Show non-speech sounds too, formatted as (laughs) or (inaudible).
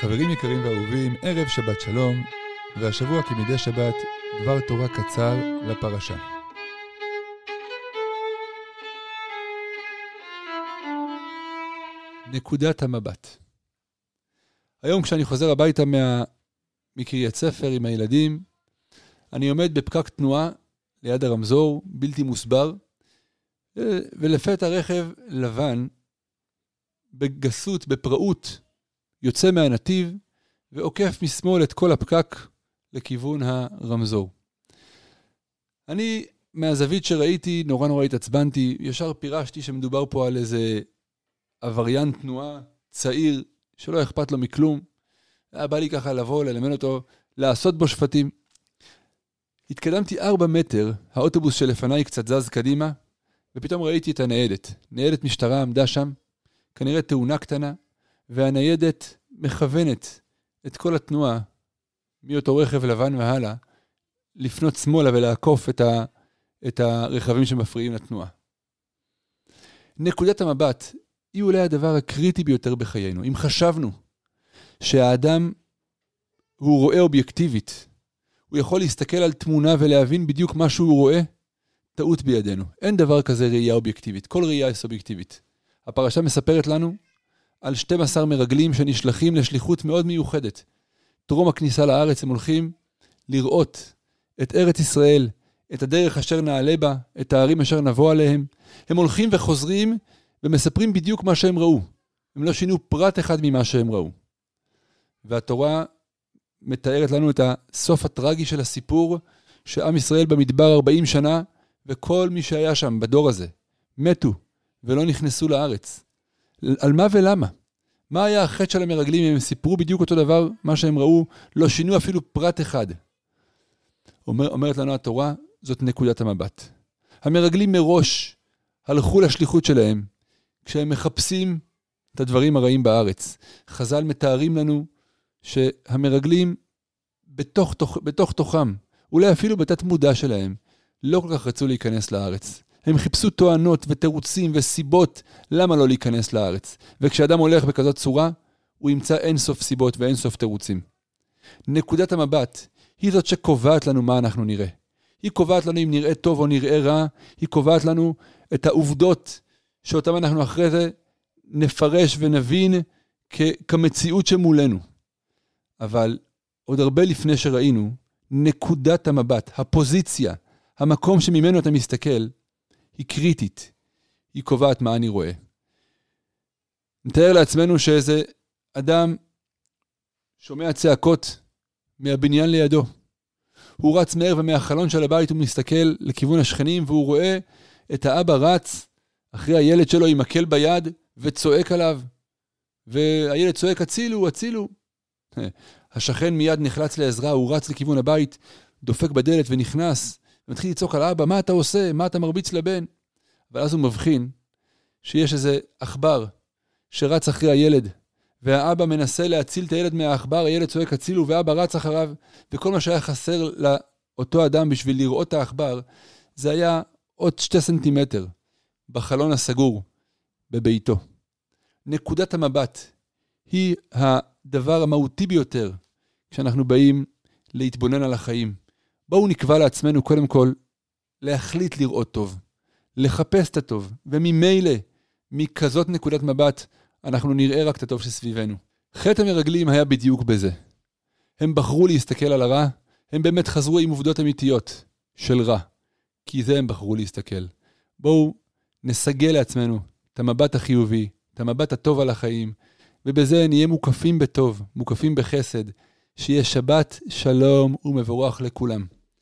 חברים יקרים ואהובים, ערב שבת שלום, והשבוע כמדי שבת, דבר תורה קצר לפרשה. נקודת המבט. היום כשאני חוזר הביתה מה... מקריית ספר עם הילדים, אני עומד בפקק תנועה ליד הרמזור, בלתי מוסבר, ולפתע רכב לבן, בגסות, בפראות, יוצא מהנתיב ועוקף משמאל את כל הפקק לכיוון הרמזור. אני, מהזווית שראיתי, נורא נורא התעצבנתי, ישר פירשתי שמדובר פה על איזה עבריין תנועה צעיר שלא אכפת לו מכלום. היה בא לי ככה לבוא, ללמד אותו, לעשות בו שפטים. התקדמתי ארבע מטר, האוטובוס שלפניי קצת זז קדימה, ופתאום ראיתי את הניידת. ניידת משטרה עמדה שם, כנראה תאונה קטנה, והניידת מכוונת את כל התנועה מאותו רכב לבן והלאה, לפנות שמאלה ולעקוף את, ה, את הרכבים שמפריעים לתנועה. נקודת המבט היא אולי הדבר הקריטי ביותר בחיינו. אם חשבנו שהאדם הוא רואה אובייקטיבית, הוא יכול להסתכל על תמונה ולהבין בדיוק מה שהוא רואה, טעות בידינו. אין דבר כזה ראייה אובייקטיבית, כל ראייה היא סובייקטיבית. הפרשה מספרת לנו על 12 מרגלים שנשלחים לשליחות מאוד מיוחדת. טרום הכניסה לארץ הם הולכים לראות את ארץ ישראל, את הדרך אשר נעלה בה, את הערים אשר נבוא עליהם. הם הולכים וחוזרים ומספרים בדיוק מה שהם ראו. הם לא שינו פרט אחד ממה שהם ראו. והתורה מתארת לנו את הסוף הטרגי של הסיפור, שעם ישראל במדבר 40 שנה, וכל מי שהיה שם בדור הזה מתו ולא נכנסו לארץ. על מה ולמה? מה היה החטא של המרגלים אם הם סיפרו בדיוק אותו דבר, מה שהם ראו, לא שינו אפילו פרט אחד. אומר, אומרת לנו התורה, זאת נקודת המבט. המרגלים מראש הלכו לשליחות שלהם, כשהם מחפשים את הדברים הרעים בארץ. חז"ל מתארים לנו שהמרגלים בתוך, תוך, בתוך תוכם, אולי אפילו בתת מודע שלהם, לא כל כך רצו להיכנס לארץ. הם חיפשו טוענות ותירוצים וסיבות למה לא להיכנס לארץ. וכשאדם הולך בכזאת צורה, הוא ימצא אין סוף סיבות ואין סוף תירוצים. נקודת המבט היא זאת שקובעת לנו מה אנחנו נראה. היא קובעת לנו אם נראה טוב או נראה רע, היא קובעת לנו את העובדות שאותן אנחנו אחרי זה נפרש ונבין כ- כמציאות שמולנו. אבל עוד הרבה לפני שראינו, נקודת המבט, הפוזיציה, המקום שממנו אתה מסתכל, היא קריטית. היא קובעת מה אני רואה. נתאר לעצמנו שאיזה אדם שומע צעקות מהבניין לידו. הוא רץ מהר ומהחלון של הבית הוא מסתכל לכיוון השכנים והוא רואה את האבא רץ אחרי הילד שלו עם מקל ביד וצועק עליו. והילד צועק, הצילו, הצילו. (laughs) השכן מיד נחלץ לעזרה, הוא רץ לכיוון הבית, דופק בדלת ונכנס. ומתחיל לצעוק על האבא, מה אתה עושה? מה אתה מרביץ לבן? אבל אז הוא מבחין שיש איזה עכבר שרץ אחרי הילד, והאבא מנסה להציל את הילד מהעכבר, הילד צועק הצילו, ואבא רץ אחריו, וכל מה שהיה חסר לאותו אדם בשביל לראות את העכבר, זה היה עוד שתי סנטימטר בחלון הסגור בביתו. נקודת המבט היא הדבר המהותי ביותר כשאנחנו באים להתבונן על החיים. בואו נקבע לעצמנו קודם כל להחליט לראות טוב, לחפש את הטוב, וממילא, מכזאת נקודת מבט, אנחנו נראה רק את הטוב שסביבנו. חטא המרגלים היה בדיוק בזה. הם בחרו להסתכל על הרע, הם באמת חזרו עם עובדות אמיתיות של רע, כי זה הם בחרו להסתכל. בואו נסגל לעצמנו את המבט החיובי, את המבט הטוב על החיים, ובזה נהיה מוקפים בטוב, מוקפים בחסד, שיהיה שבת שלום ומבורך לכולם.